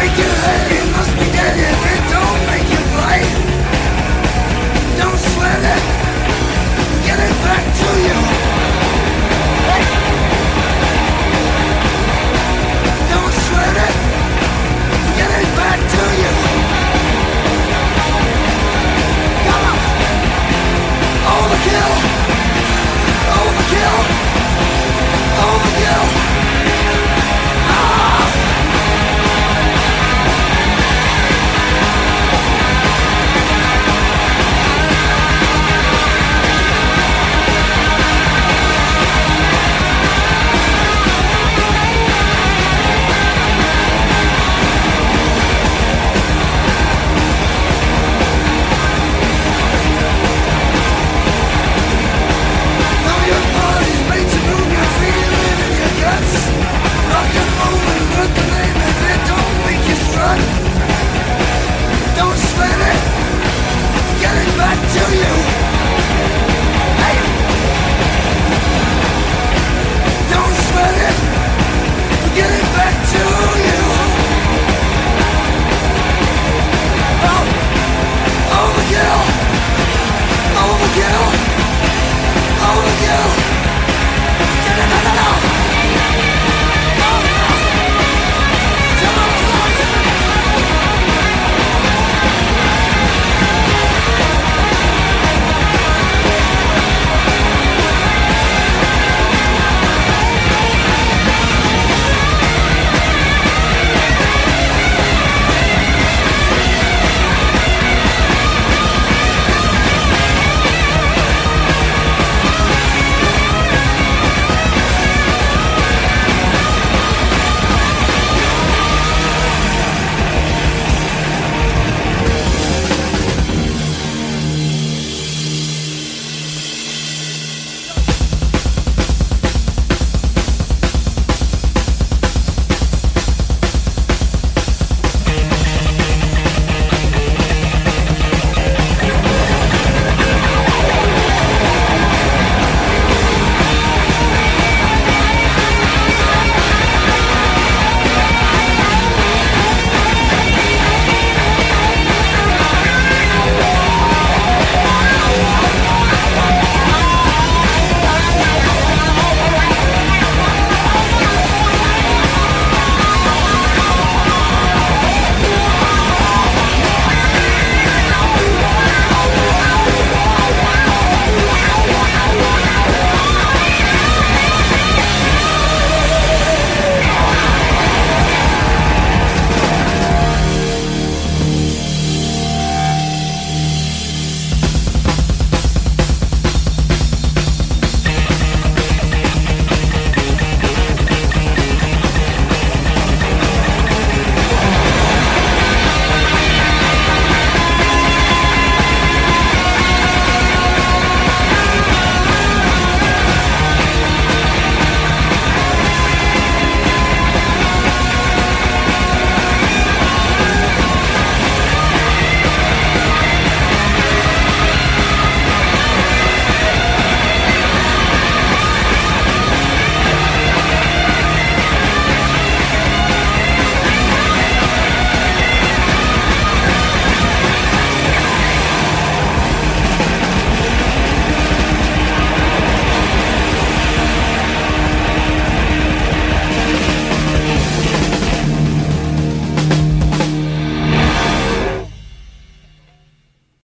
Shake your head, it must be dead